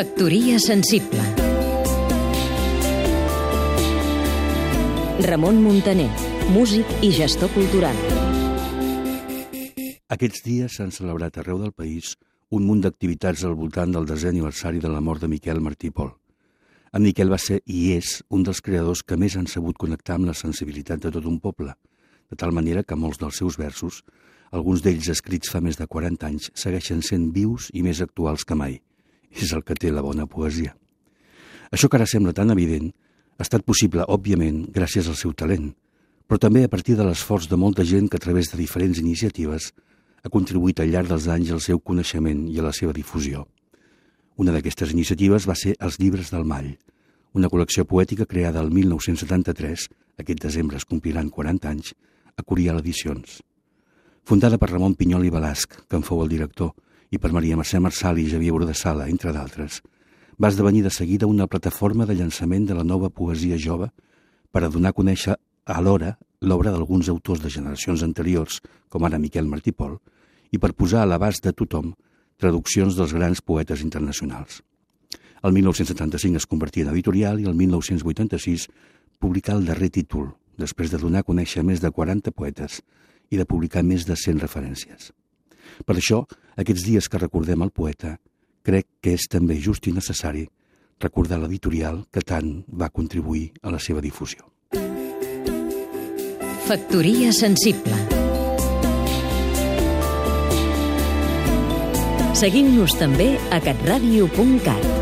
Factoria sensible Ramon Muntaner, músic i gestor cultural. Aquests dies s'han celebrat arreu del país un munt d'activitats al voltant del desè aniversari de la mort de Miquel Martí Pol. En Miquel va ser i és un dels creadors que més han sabut connectar amb la sensibilitat de tot un poble, de tal manera que molts dels seus versos, alguns d'ells escrits fa més de 40 anys, segueixen sent vius i més actuals que mai. És el que té la bona poesia. Això que ara sembla tan evident ha estat possible, òbviament, gràcies al seu talent, però també a partir de l'esforç de molta gent que a través de diferents iniciatives ha contribuït al llarg dels anys al seu coneixement i a la seva difusió. Una d'aquestes iniciatives va ser Els llibres del Mall, una col·lecció poètica creada el 1973, aquest desembre es compliran 40 anys, a Curial Edicions. Fundada per Ramon Pinyol i Balasc, que en fou el director, i per Maria Mercè Marçal i Javier Bordessala, entre d'altres, va esdevenir de seguida una plataforma de llançament de la nova poesia jove per a donar a conèixer alhora l'obra d'alguns autors de generacions anteriors, com ara Miquel Martí Pol, i per posar a l'abast de tothom traduccions dels grans poetes internacionals. El 1975 es convertia en editorial i el 1986 publicà el darrer títol, després de donar a conèixer més de 40 poetes i de publicar més de 100 referències. Per això, aquests dies que recordem el poeta, crec que és també just i necessari recordar l'editorial que tant va contribuir a la seva difusió. Factoria sensible Seguim-nos també a catradio.cat